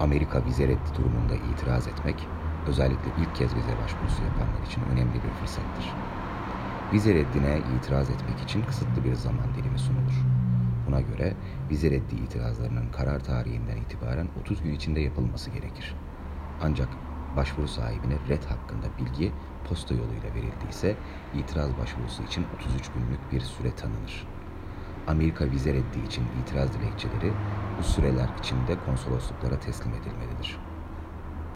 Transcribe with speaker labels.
Speaker 1: Amerika vize reddi durumunda itiraz etmek, özellikle ilk kez vize başvurusu yapanlar için önemli bir fırsattır. Vize reddine itiraz etmek için kısıtlı bir zaman dilimi sunulur. Buna göre vize reddi itirazlarının karar tarihinden itibaren 30 gün içinde yapılması gerekir. Ancak başvuru sahibine red hakkında bilgi posta yoluyla verildiyse itiraz başvurusu için 33 günlük bir süre tanınır. Amerika vize reddi için itiraz dilekçeleri bu süreler içinde konsolosluklara teslim edilmelidir.